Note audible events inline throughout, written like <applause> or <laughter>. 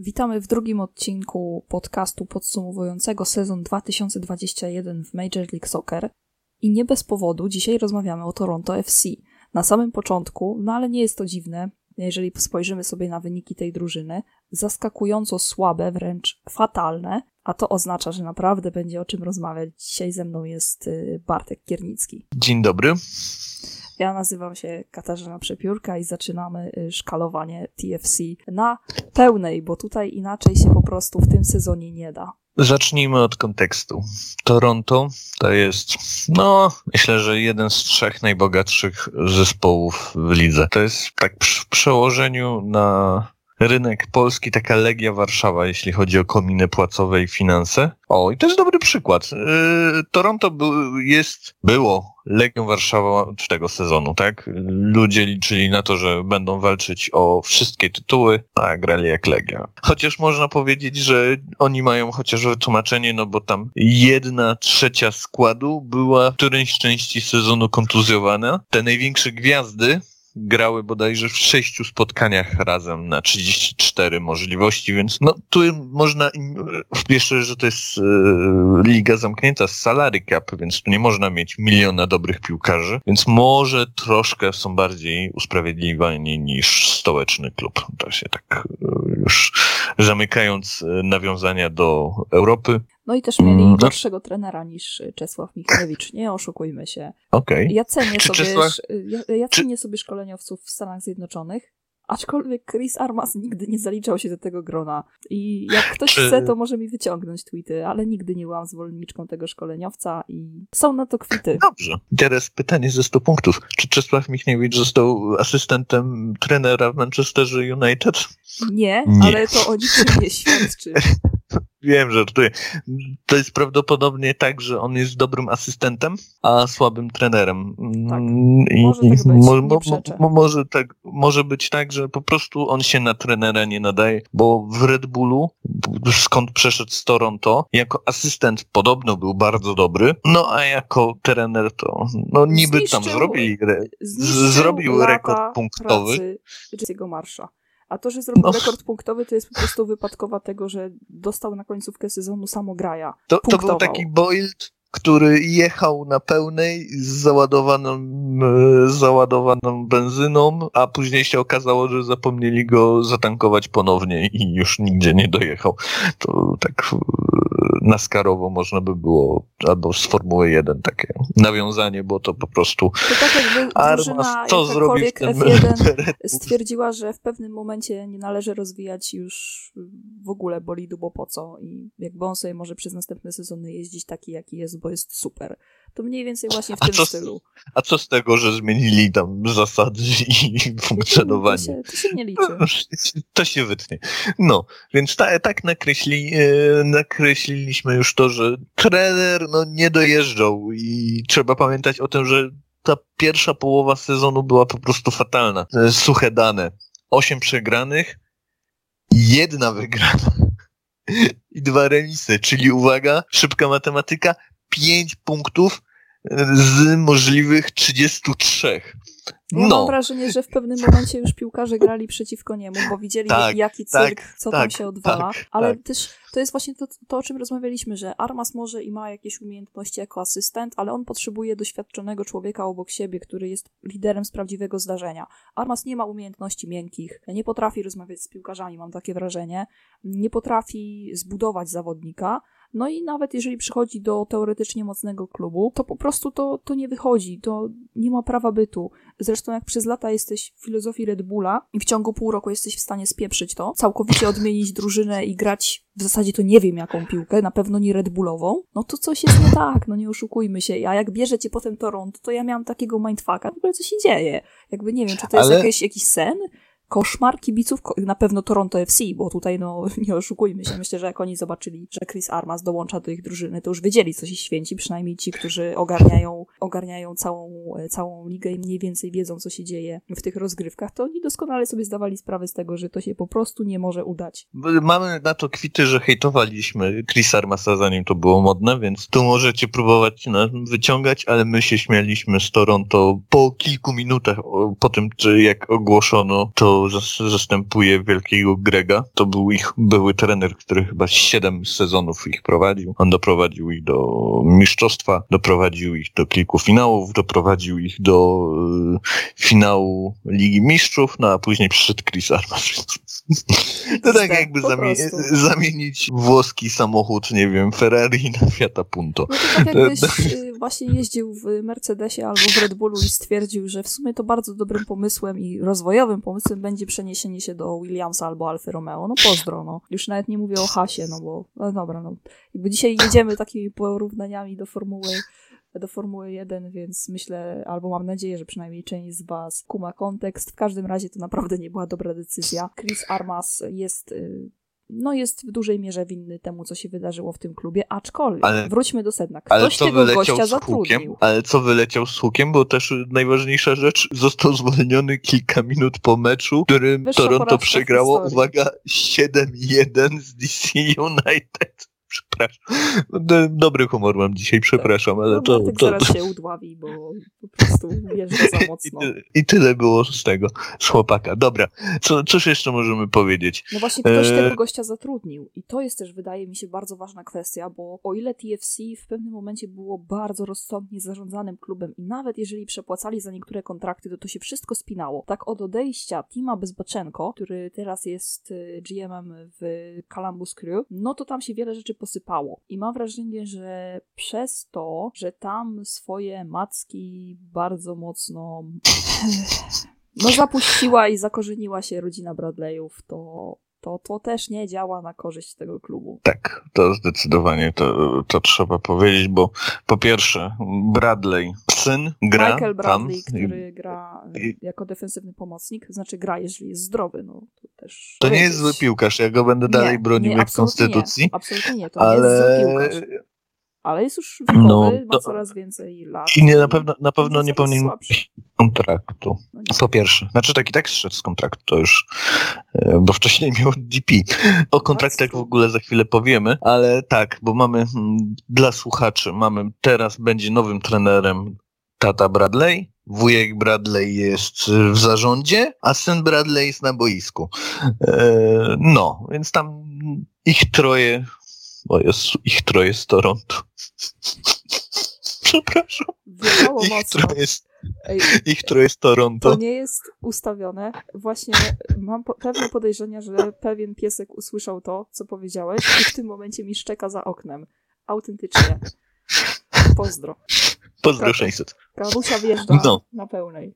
Witamy w drugim odcinku podcastu podsumowującego sezon 2021 w Major League Soccer. I nie bez powodu dzisiaj rozmawiamy o Toronto FC. Na samym początku, no ale nie jest to dziwne, jeżeli spojrzymy sobie na wyniki tej drużyny, zaskakująco słabe, wręcz fatalne, a to oznacza, że naprawdę będzie o czym rozmawiać. Dzisiaj ze mną jest y, Bartek Kiernicki. Dzień dobry. Ja nazywam się Katarzyna Przepiórka i zaczynamy y, szkalowanie TFC na pełnej, bo tutaj inaczej się po prostu w tym sezonie nie da. Zacznijmy od kontekstu. Toronto to jest, no, myślę, że jeden z trzech najbogatszych zespołów w lidze. To jest tak w przełożeniu na rynek polski, taka Legia Warszawa, jeśli chodzi o kominy płacowe i finanse. O, i to jest dobry przykład. Yy, Toronto był, jest, było Legią Warszawa tego sezonu, tak? Ludzie liczyli na to, że będą walczyć o wszystkie tytuły, a grali jak Legia. Chociaż można powiedzieć, że oni mają chociaż wytłumaczenie, no bo tam jedna trzecia składu była w którejś części sezonu kontuzjowana. Te największe gwiazdy grały bodajże w sześciu spotkaniach razem na 34 możliwości, więc no tu można, jeszcze, że to jest e, liga zamknięta z salary cap, więc tu nie można mieć miliona dobrych piłkarzy, więc może troszkę są bardziej usprawiedliwiani niż stołeczny klub. To się tak e, już zamykając e, nawiązania do Europy. No i też mieli mm, no. gorszego trenera niż Czesław Michalewicz, nie oszukujmy się. Okej. Okay. Ja cenię, sobie, Czesław... ja, ja cenię Czy... sobie szkoleniowców w Stanach Zjednoczonych, aczkolwiek Chris Armas nigdy nie zaliczał się do tego grona. I jak <laughs> ktoś Czy... chce, to może mi wyciągnąć tweety, ale nigdy nie byłam zwolenniczką tego szkoleniowca i są na to kwity. Dobrze. Teraz pytanie ze 100 punktów. Czy Czesław Michniewicz został asystentem trenera w Manchesterze United? Nie, nie. ale to o niczym nie świadczy. <laughs> Wiem, że to jest prawdopodobnie tak, że on jest dobrym asystentem, a słabym trenerem. Tak. I, może tak być, mo, mo, może, tak, może być tak, że po prostu on się na trenera nie nadaje, bo w Red Bullu, skąd przeszedł z Toronto, jako asystent podobno był bardzo dobry, no a jako trener to no niby zniszczył, tam zrobił, zrobił rekord punktowy. Pracy Marsza. A to, że zrobił no. rekord punktowy, to jest po prostu wypadkowa tego, że dostał na końcówkę sezonu samograja. To, to był taki Boiled, który jechał na pełnej z załadowaną, e, z załadowaną benzyną, a później się okazało, że zapomnieli go zatankować ponownie i już nigdzie nie dojechał. To tak naskarowo można by było, albo z Formuły 1 takie nawiązanie, bo to po prostu to tak jakby Armas co zrobił F1 stwierdziła, że w pewnym momencie nie należy rozwijać już w ogóle bolidu, bo po co i jakby on sobie może przez następne sezony jeździć taki, jaki jest, bo jest super. To mniej więcej właśnie w a tym co, stylu. A co z tego, że zmienili tam zasady i funkcjonowanie? To się, to się nie liczy. To się wytnie. No, więc ta, tak nakreśli, e, nakreśliliśmy już to, że trener no, nie dojeżdżał i trzeba pamiętać o tym, że ta pierwsza połowa sezonu była po prostu fatalna. E, suche dane. Osiem przegranych, jedna wygrana <laughs> i dwa remisy, czyli uwaga, szybka matematyka, pięć punktów z możliwych 33. No. Mam wrażenie, że w pewnym momencie już piłkarze grali przeciwko niemu, bo widzieli tak, jaki cyrk, tak, co tak, tam się odwala. Tak, ale tak. też to jest właśnie to, to, o czym rozmawialiśmy, że Armas może i ma jakieś umiejętności jako asystent, ale on potrzebuje doświadczonego człowieka obok siebie, który jest liderem z prawdziwego zdarzenia. Armas nie ma umiejętności miękkich, nie potrafi rozmawiać z piłkarzami, mam takie wrażenie, nie potrafi zbudować zawodnika, no i nawet jeżeli przychodzi do teoretycznie mocnego klubu, to po prostu to, to nie wychodzi, to nie ma prawa bytu. Zresztą jak przez lata jesteś w filozofii Red Bulla i w ciągu pół roku jesteś w stanie spieprzyć to, całkowicie odmienić drużynę i grać w zasadzie to nie wiem jaką piłkę, na pewno nie Red Bullową, no to coś jest nie tak, no nie oszukujmy się. A jak bierzecie potem Toronto, to ja miałam takiego mindfucka, w ogóle co się dzieje? Jakby nie wiem, czy to jest Ale... jakiś, jakiś sen? Koszmar kibiców, na pewno Toronto FC, bo tutaj no <laughs> nie oszukujmy się, myślę, że jak oni zobaczyli, że Chris Armas dołącza do ich drużyny, to już wiedzieli, co się święci, przynajmniej ci, którzy ogarniają, ogarniają całą, całą ligę i mniej więcej wiedzą, co się dzieje w tych rozgrywkach, to oni doskonale sobie zdawali sprawę z tego, że to się po prostu nie może udać. Mamy na to kwity, że hejtowaliśmy Chris Armasa zanim to było modne, więc tu możecie próbować nas wyciągać, ale my się śmialiśmy z Toronto po kilku minutach po tym, jak ogłoszono to Zastępuje wielkiego Grega. To był ich były trener, który chyba siedem sezonów ich prowadził. On doprowadził ich do mistrzostwa, doprowadził ich do kilku finałów, doprowadził ich do y, finału Ligi Mistrzów, no a później przyszedł Chris Armas. <laughs> To tak jakby zamienić, zamienić włoski samochód, nie wiem, Ferrari na Fiata Punto. No to tak jakbyś <laughs> y, właśnie jeździł w Mercedesie albo w Red Bullu i stwierdził, że w sumie to bardzo dobrym pomysłem i rozwojowym pomysłem będzie przeniesienie się do Williamsa albo Alfa Romeo. No pozdro, no. Już nawet nie mówię o Hasie, no bo, no dobra, no. Jakby dzisiaj jedziemy takimi porównaniami do Formuły do Formuły 1, więc myślę, albo mam nadzieję, że przynajmniej część z Was kuma kontekst. W każdym razie to naprawdę nie była dobra decyzja. Chris Armas jest y, no jest w dużej mierze winny temu, co się wydarzyło w tym klubie, aczkolwiek ale, wróćmy do sedna. Ktoś tego gościa zatrudnił. Ale co wyleciał z hukiem, bo też najważniejsza rzecz, <laughs> został zwolniony kilka minut po meczu, w którym Wyższa Toronto przegrało, uwaga, 7-1 z DC United. Przepraszam. Dobry humor mam dzisiaj, przepraszam, ale no, to... to... zaraz się udławi, bo po prostu wjeżdża za <laughs> mocno. I, I, tyle było z tego, z chłopaka. Dobra, Co, cóż jeszcze możemy powiedzieć? No właśnie ktoś e... tego gościa zatrudnił i to jest też, wydaje mi się, bardzo ważna kwestia, bo o ile TFC w pewnym momencie było bardzo rozsądnie zarządzanym klubem i nawet jeżeli przepłacali za niektóre kontrakty, to to się wszystko spinało. Tak od odejścia Tima Bezbaczenko, który teraz jest y, GM-em w Columbus Crew, no to tam się wiele rzeczy posypało. I mam wrażenie, że przez to, że tam swoje macki bardzo mocno no zapuściła i zakorzeniła się rodzina Bradleyów, to to, to też nie działa na korzyść tego klubu. Tak, to zdecydowanie to, to trzeba powiedzieć, bo po pierwsze Bradley, syn, gra Michael Bradley, tam. który gra jako defensywny pomocnik, znaczy gra, jeżeli jest zdrowy, no to też... To nie jest zły piłkarz, ja go będę dalej nie, bronił nie, jak konstytucji. Nie, absolutnie nie, to ale... nie jest zły piłkarz ale jest już wiekowy, no, ma coraz więcej lat. I nie, na pewno, na pewno nie powinien mieć kontraktu. No po pierwsze. Znaczy taki tak zszedł z kontraktu, to już, e, bo wcześniej miał <laughs> DP. O kontraktach w ogóle za chwilę powiemy, ale tak, bo mamy mm, dla słuchaczy, mamy teraz będzie nowym trenerem tata Bradley, wujek Bradley jest w zarządzie, a syn Bradley jest na boisku. E, no, więc tam ich troje bo jest ich troje z Toronto. <laughs> Przepraszam. Wydało ich troje jest, ich troje z Toronto. To nie jest ustawione. Właśnie mam po pewne podejrzenia, że pewien piesek usłyszał to, co powiedziałeś i w tym momencie mi szczeka za oknem. Autentycznie. Pozdro. Pozdro 600. Karusia wjeżdża no. na pełnej.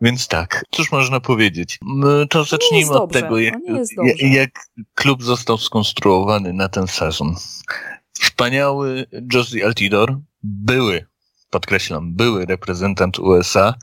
Więc tak, cóż można powiedzieć? To zacznijmy od tego, jak, jak klub został skonstruowany na ten sezon. Wspaniały Josie Altidor, były, podkreślam, były reprezentant USA,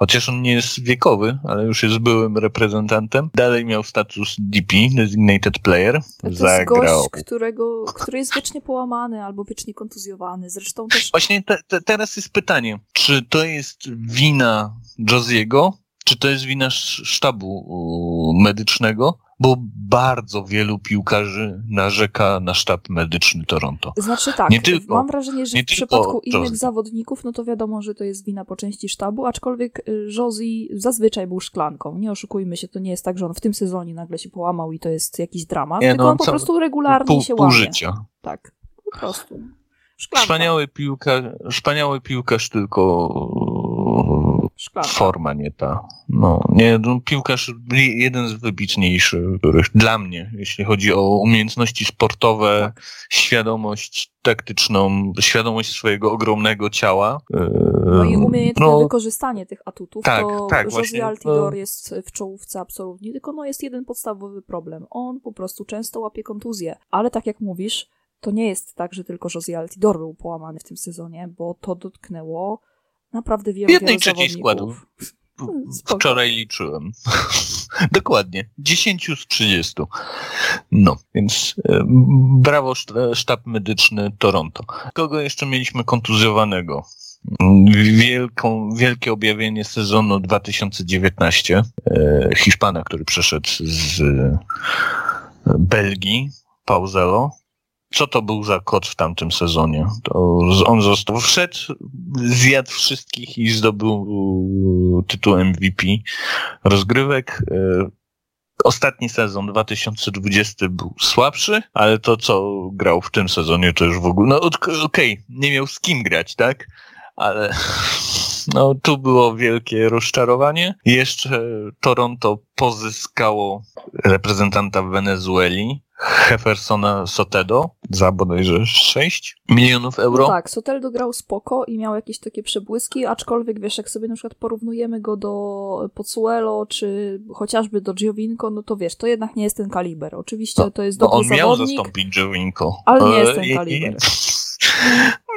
Chociaż on nie jest wiekowy, ale już jest byłym reprezentantem. Dalej miał status DP, Designated Player. To jest Zagrał. gość, którego, który jest wiecznie połamany albo wiecznie kontuzjowany. Zresztą też... Właśnie te, te, teraz jest pytanie, czy to jest wina Josiego, czy to jest wina sztabu medycznego, bo bardzo wielu piłkarzy narzeka na sztab medyczny Toronto. Znaczy tak, nie tylko, mam wrażenie, że w przypadku innych zawodników, no to wiadomo, że to jest wina po części sztabu, aczkolwiek y, Josie zazwyczaj był szklanką. Nie oszukujmy się, to nie jest tak, że on w tym sezonie nagle się połamał i to jest jakiś dramat, nie, tylko no, on po prostu regularnie pół, się łamie. Pół życia. Tak, po prostu. Szklanka. Wspaniały, piłka, wspaniały piłkarz, tylko Szklanka. Forma nie ta. No, nie, no, piłkarz jeden z wybitniejszych, których dla mnie, jeśli chodzi o umiejętności sportowe, tak. świadomość taktyczną, świadomość swojego ogromnego ciała. No i umiejętne no, wykorzystanie tych atutów, tak, to tak, José Altidor jest w czołówce absolutnie, tylko no jest jeden podstawowy problem. On po prostu często łapie kontuzję, ale tak jak mówisz, to nie jest tak, że tylko José Altidor był połamany w tym sezonie, bo to dotknęło naprawdę wielu, Jednej trzeciej składów. Wczoraj liczyłem. <laughs> Dokładnie. 10 z 30. No, więc e, brawo sztab medyczny Toronto. Kogo jeszcze mieliśmy kontuzjowanego? Wielką, wielkie objawienie sezonu 2019. E, Hiszpana, który przeszedł z Belgii, Pauzelo, co to był za kot w tamtym sezonie. To on został, wszedł, zjadł wszystkich i zdobył tytuł MVP rozgrywek. E, ostatni sezon 2020 był słabszy, ale to, co grał w tym sezonie, to już w ogóle, no okej, okay, nie miał z kim grać, tak? Ale <laughs> no, tu było wielkie rozczarowanie. Jeszcze Toronto pozyskało reprezentanta Wenezueli, Jeffersona Sotedo za bodajże 6 milionów euro. No tak, Soteldo grał spoko i miał jakieś takie przebłyski, aczkolwiek wiesz, jak sobie na przykład porównujemy go do Pozuelo czy chociażby do Giovinco, no to wiesz, to jednak nie jest ten kaliber. Oczywiście no, to jest dobry no on zawodnik. miał zastąpić Giovinco. Ale nie jest ten kaliber. <laughs>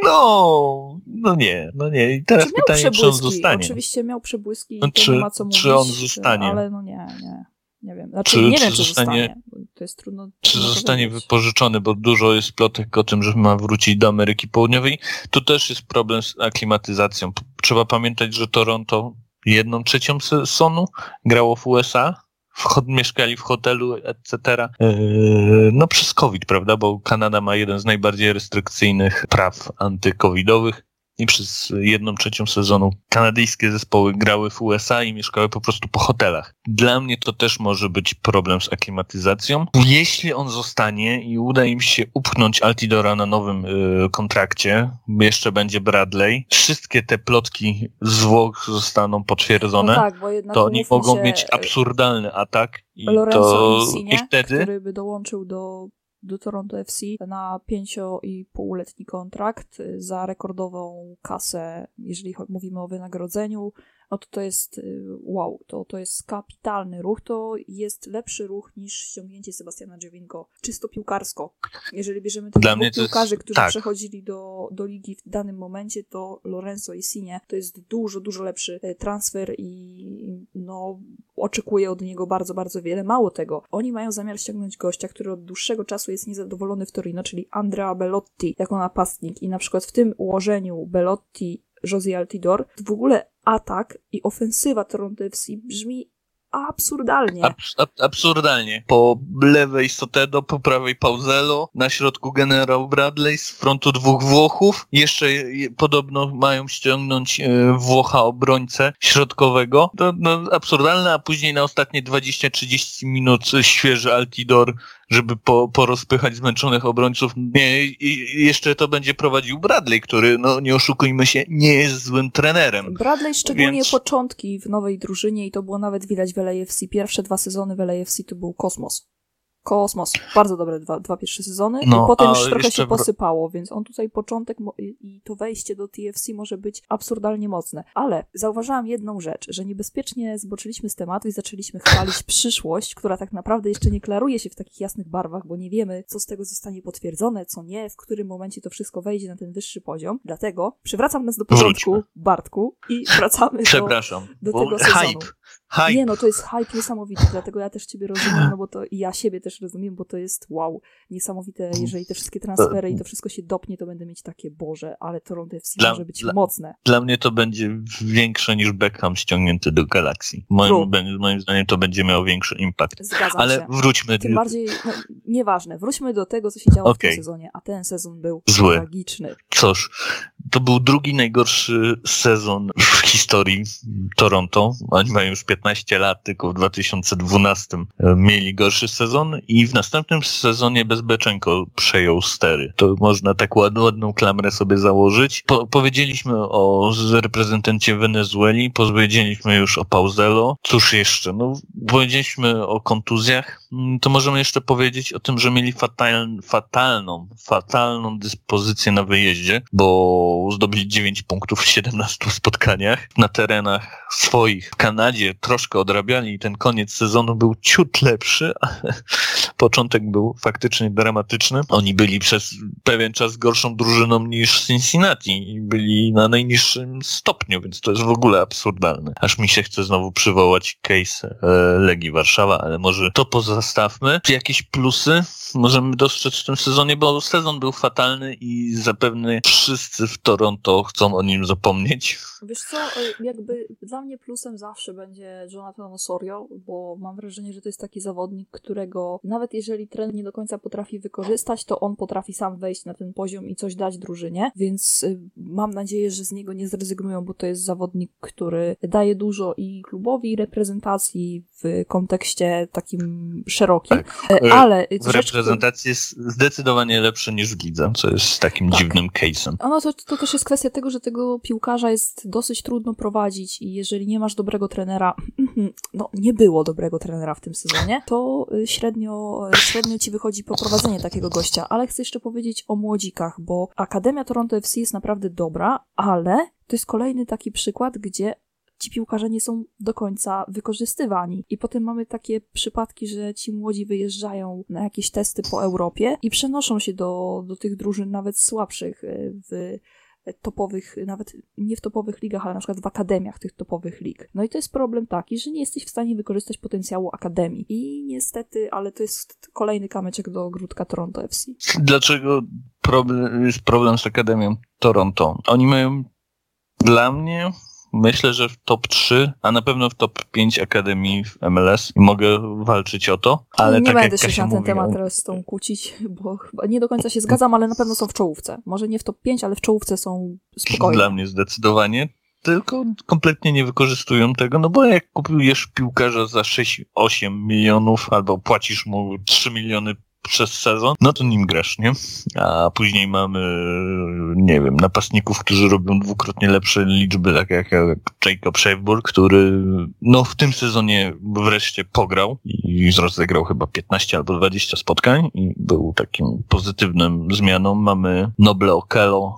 No, no nie, no nie. I teraz pytanie, czy on zostanie. Oczywiście miał przebłyski no, czy, nie ma co mówić, czy on zostanie. Ale no nie, nie. Nie wiem. Znaczy, czy, nie czy wiem, czy zostanie. Trudno. Czy zostanie wypożyczony, bo dużo jest plotek o tym, że ma wrócić do Ameryki Południowej. Tu też jest problem z aklimatyzacją. Trzeba pamiętać, że Toronto jedną trzecią sezonu grało w USA, w, mieszkali w hotelu, etc. Yy, no przez COVID, prawda, bo Kanada ma jeden z najbardziej restrykcyjnych praw antykowidowych i przez jedną trzecią sezonu kanadyjskie zespoły grały w USA i mieszkały po prostu po hotelach. Dla mnie to też może być problem z aklimatyzacją. Jeśli on zostanie i uda im się upchnąć Altidora na nowym y, kontrakcie, jeszcze będzie Bradley, wszystkie te plotki zwłok zostaną potwierdzone, no tak, to oni mogą mieć absurdalny atak i Lorenzo to Insigne, i wtedy który by dołączył do do Toronto FC na pięcio i półletni kontrakt za rekordową kasę, jeżeli mówimy o wynagrodzeniu no to to jest y, wow, to, to jest kapitalny ruch, to jest lepszy ruch niż ściągnięcie Sebastiana Dziewińko, czysto piłkarsko. Jeżeli bierzemy tych Dla piłkarzy, którzy tak. przechodzili do, do ligi w danym momencie, to Lorenzo i Sinie to jest dużo, dużo lepszy e, transfer i no oczekuję od niego bardzo, bardzo wiele. Mało tego, oni mają zamiar ściągnąć gościa, który od dłuższego czasu jest niezadowolony w Torino, czyli Andrea Bellotti jako napastnik i na przykład w tym ułożeniu Bellotti Josie Altidor, w ogóle atak i ofensywa Toronto FC brzmi absurdalnie. Abs ab absurdalnie. Po lewej Sotedo, po prawej Pauzelo, na środku generał Bradley, z frontu dwóch Włochów. Jeszcze podobno mają ściągnąć e, Włocha obrońcę środkowego. To no, absurdalne, a później na ostatnie 20-30 minut świeży Altidor żeby po, porozpychać zmęczonych obrońców. Nie, i jeszcze to będzie prowadził Bradley, który, no nie oszukujmy się, nie jest złym trenerem. Bradley szczególnie Więc... początki w nowej drużynie i to było nawet widać w LAFC. Pierwsze dwa sezony w LAFC to był kosmos. Kosmos. Bardzo dobre dwa, dwa pierwsze sezony. No, I potem już trochę się posypało, więc on tutaj początek i to wejście do TFC może być absurdalnie mocne. Ale zauważyłam jedną rzecz, że niebezpiecznie zboczyliśmy z tematu i zaczęliśmy chwalić <laughs> przyszłość, która tak naprawdę jeszcze nie klaruje się w takich jasnych barwach, bo nie wiemy, co z tego zostanie potwierdzone, co nie, w którym momencie to wszystko wejdzie na ten wyższy poziom. Dlatego przywracam nas do porządku, Wróćmy. Bartku, i wracamy do, do tego sezonu. Hype. Nie, no to jest hype niesamowity, dlatego ja też ciebie rozumiem, no bo to i ja siebie też rozumiem, bo to jest wow, niesamowite, jeżeli te wszystkie transfery i to wszystko się dopnie, to będę mieć takie, Boże, ale Toronto FC dla, może być dla, mocne. Dla mnie to będzie większe niż Beckham ściągnięty do Galaxy. Moim, moim zdaniem to będzie miało większy impact. Zgadzam ale się. wróćmy. Tym bardziej, no, nieważne, wróćmy do tego, co się działo okay. w tym sezonie, a ten sezon był Zły. tragiczny. Cóż, to był drugi najgorszy sezon w historii Toronto. Oni mają już 15 lat, tylko w 2012 e, mieli gorszy sezon i w następnym sezonie Bezbeczenko przejął stery. To można tak ładną, klamrę sobie założyć. Po, powiedzieliśmy o reprezentancie Wenezueli, powiedzieliśmy już o Pauzelo. Cóż jeszcze? No, powiedzieliśmy o kontuzjach. Mm, to możemy jeszcze powiedzieć o tym, że mieli fatal, fatalną, fatalną dyspozycję na wyjeździe, bo zdobyli 9 punktów w 17 spotkaniach na terenach swoich. W Kanadzie troszkę odrabiali i ten koniec sezonu był ciut lepszy, ale początek był faktycznie dramatyczny. Oni byli przez pewien czas gorszą drużyną niż Cincinnati i byli na najniższym stopniu, więc to jest w ogóle absurdalne. Aż mi się chce znowu przywołać case e, Legii Warszawa, ale może to pozostawmy. Czy jakieś plusy możemy dostrzec w tym sezonie, bo sezon był fatalny i zapewne wszyscy w Toronto chcą o nim zapomnieć. Wiesz co, e, jakby dla mnie plusem zawsze będzie Jonathan Osorio, bo mam wrażenie, że to jest taki zawodnik, którego nawet nawet jeżeli trener nie do końca potrafi wykorzystać, to on potrafi sam wejść na ten poziom i coś dać drużynie, więc y, mam nadzieję, że z niego nie zrezygnują, bo to jest zawodnik, który daje dużo i klubowi, i reprezentacji w kontekście takim szerokim, tak. E, ale... W reprezentacji jest zdecydowanie lepszy niż w lidze, co jest takim tak. dziwnym case'em. No to, to też jest kwestia tego, że tego piłkarza jest dosyć trudno prowadzić i jeżeli nie masz dobrego trenera, no nie było dobrego trenera w tym sezonie, to y, średnio, średnio ci wychodzi poprowadzenie takiego gościa. Ale chcę jeszcze powiedzieć o młodzikach, bo Akademia Toronto FC jest naprawdę dobra, ale to jest kolejny taki przykład, gdzie ci piłkarze nie są do końca wykorzystywani. I potem mamy takie przypadki, że ci młodzi wyjeżdżają na jakieś testy po Europie i przenoszą się do, do tych drużyn nawet słabszych y, w topowych, nawet nie w topowych ligach, ale na przykład w akademiach tych topowych lig. No i to jest problem taki, że nie jesteś w stanie wykorzystać potencjału akademii. I niestety, ale to jest kolejny kamyczek do ogródka Toronto FC. Dlaczego problem, jest problem z Akademią Toronto? Oni mają dla mnie myślę, że w top 3, a na pewno w top 5 akademii w MLS i mogę walczyć o to, ale nie tak będę się na ten mówiła, temat teraz z tą kłócić, bo chyba nie do końca się zgadzam, ale na pewno są w czołówce. Może nie w top 5, ale w czołówce są spokojne. Dla mnie zdecydowanie tylko kompletnie nie wykorzystują tego, no bo jak kupujesz piłkarza za 6-8 milionów albo płacisz mu 3 miliony przez sezon, no to nim grasz, nie? A później mamy, nie wiem, napastników, którzy robią dwukrotnie lepsze liczby, tak jak Jacob Schaefburg, który no w tym sezonie wreszcie pograł i rozegrał chyba 15 albo 20 spotkań i był takim pozytywnym zmianą. Mamy Noble Okello,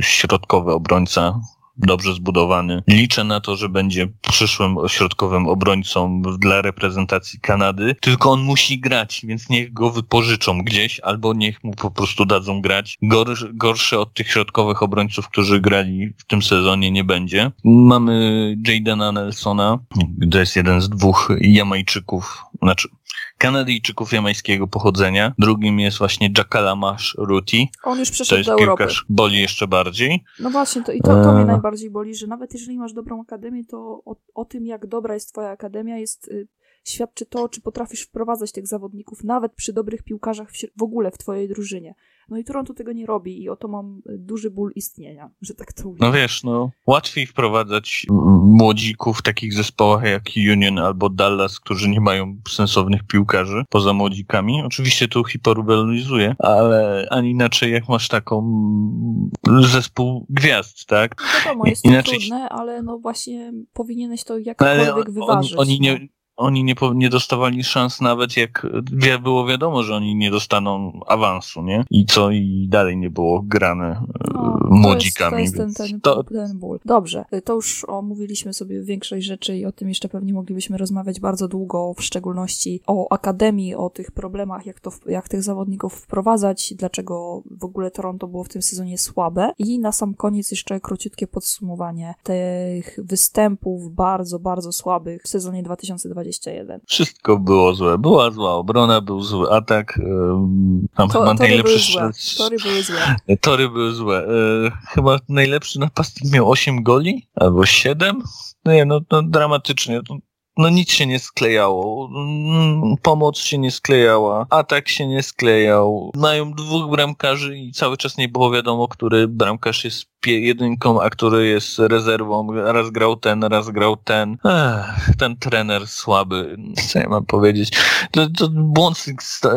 środkowy obrońca, dobrze zbudowany. Liczę na to, że będzie przyszłym ośrodkowym obrońcą dla reprezentacji Kanady, tylko on musi grać, więc niech go wypożyczą gdzieś, albo niech mu po prostu dadzą grać. Gorszy, gorszy od tych środkowych obrońców, którzy grali w tym sezonie nie będzie. Mamy Jadena Nelsona, to jest jeden z dwóch Jamajczyków, znaczy Kanadyjczyków jamańskiego pochodzenia. Drugim jest właśnie Jakalamash Ruti. On już przeszedł to jest do Europy. boli jeszcze bardziej. No właśnie, to i to, to mnie e. najbardziej boli, że nawet jeżeli masz dobrą akademię, to o, o tym, jak dobra jest twoja akademia, jest y, świadczy to, czy potrafisz wprowadzać tych zawodników, nawet przy dobrych piłkarzach w, w ogóle w twojej drużynie. No i Toronto tego nie robi i oto mam e, duży ból istnienia, że tak to mówię. No wiesz, no łatwiej wprowadzać młodzików w takich zespołach jak Union albo Dallas, którzy nie mają sensownych piłkarzy poza młodzikami. Oczywiście tu hiperbolizuję, ale ani inaczej jak masz taką zespół gwiazd, tak? No wiadomo, jest inaczej... to trudne, ale no właśnie powinieneś to jakkolwiek ale wyważyć. Oni, oni nie, no oni nie, nie dostawali szans nawet jak było wiadomo, że oni nie dostaną awansu, nie? I co i dalej nie było grane no, młodzikami. To jest, to jest ten, ten, to... ten ból. Dobrze, to już omówiliśmy sobie większość rzeczy i o tym jeszcze pewnie moglibyśmy rozmawiać bardzo długo, w szczególności o akademii, o tych problemach, jak, to, jak tych zawodników wprowadzać, dlaczego w ogóle Toronto było w tym sezonie słabe. I na sam koniec jeszcze króciutkie podsumowanie tych występów bardzo, bardzo słabych w sezonie 2020 21. Wszystko było złe. Była zła obrona, był zły atak. Tam to, chyba tory najlepszy były złe. Tory były złe. Tory były złe. E, chyba najlepszy napastnik miał 8 goli? Albo 7? No nie, no, no dramatycznie. No nic się nie sklejało. Mm, pomoc się nie sklejała. Atak się nie sklejał. Mają dwóch bramkarzy i cały czas nie było wiadomo, który bramkarz jest jedynką, a który jest rezerwą. Raz grał ten, raz grał ten. Ech, ten trener słaby. Co ja mam powiedzieć? To, to błąd,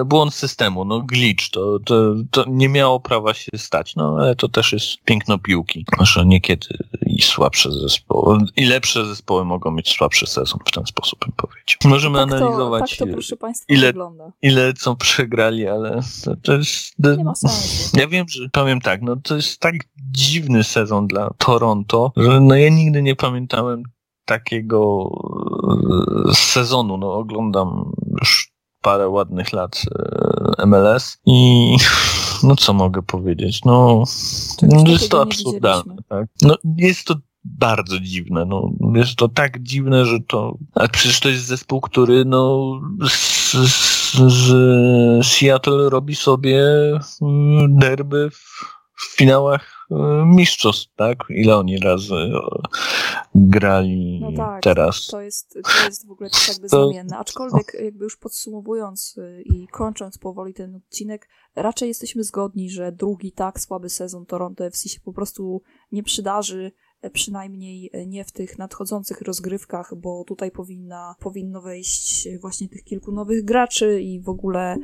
błąd systemu, no glitch. To, to, to nie miało prawa się stać. No ale to też jest piękno piłki. Że niekiedy i słabsze zespoły, i lepsze zespoły mogą mieć słabszy sezon w ten sposób, bym powiedział. Możemy tak to, analizować, tak to, proszę Państwa, ile, wygląda. ile co przegrali, ale to, to jest... Nie ma sensu. Ja wiem, że powiem tak, no to jest tak dziwny sezon dla Toronto, że no ja nigdy nie pamiętałem takiego e, sezonu. No oglądam już parę ładnych lat e, MLS i no co mogę powiedzieć? No, no jest to absurdalne. Tak? No, jest to bardzo dziwne. No, jest to tak dziwne, że to. A przecież to jest zespół, który no, z, z, z Seattle robi sobie mm, derby w w finałach e, mistrzostw, tak? Ile oni razy e, grali no tak, teraz. To jest, to jest w ogóle tak jakby to... znamienne. Aczkolwiek jakby już podsumowując e, i kończąc powoli ten odcinek, raczej jesteśmy zgodni, że drugi tak słaby sezon Toronto FC się po prostu nie przydarzy przynajmniej nie w tych nadchodzących rozgrywkach, bo tutaj powinna, powinno wejść właśnie tych kilku nowych graczy i w ogóle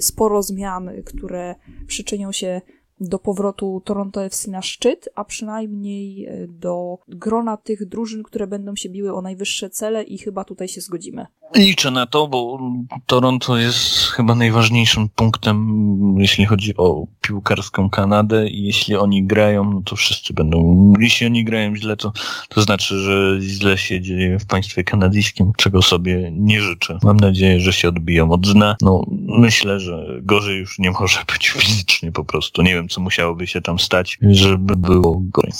sporo zmian, które przyczynią się do powrotu Toronto FC na szczyt, a przynajmniej e, do grona tych drużyn, które będą się biły o najwyższe cele i chyba tutaj się zgodzimy. Liczę na to, bo Toronto jest chyba najważniejszym punktem, jeśli chodzi o piłkarską Kanadę i jeśli oni grają, no to wszyscy będą, jeśli oni grają źle, to, to znaczy, że źle się dzieje w państwie kanadyjskim, czego sobie nie życzę. Mam nadzieję, że się odbiją od dna. No, myślę, że gorzej już nie może być fizycznie po prostu. Nie wiem, co musiałoby się tam stać, żeby było gorzej.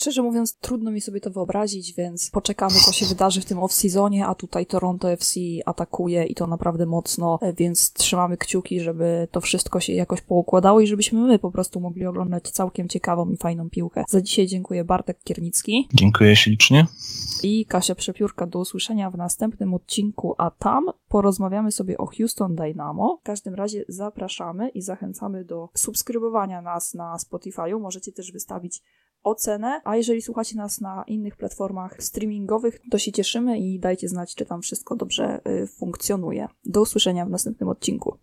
Szczerze mówiąc, trudno mi sobie to wyobrazić, więc poczekamy, co się wydarzy w tym off-seasonie, a tutaj Toronto FC atakuje i to naprawdę mocno, więc trzymamy kciuki, żeby to wszystko się jakoś poukładało i żebyśmy my po prostu mogli oglądać całkiem ciekawą i fajną piłkę. Za dzisiaj dziękuję Bartek Kiernicki. Dziękuję ślicznie. I Kasia Przepiórka. Do usłyszenia w następnym odcinku, a tam porozmawiamy sobie o Houston Dynamo. W każdym razie zapraszamy i zachęcamy do subskrybowania nas na Spotify'u. Możecie też wystawić ocenę, a jeżeli słuchacie nas na innych platformach streamingowych, to się cieszymy i dajcie znać, czy tam wszystko dobrze y, funkcjonuje. Do usłyszenia w następnym odcinku.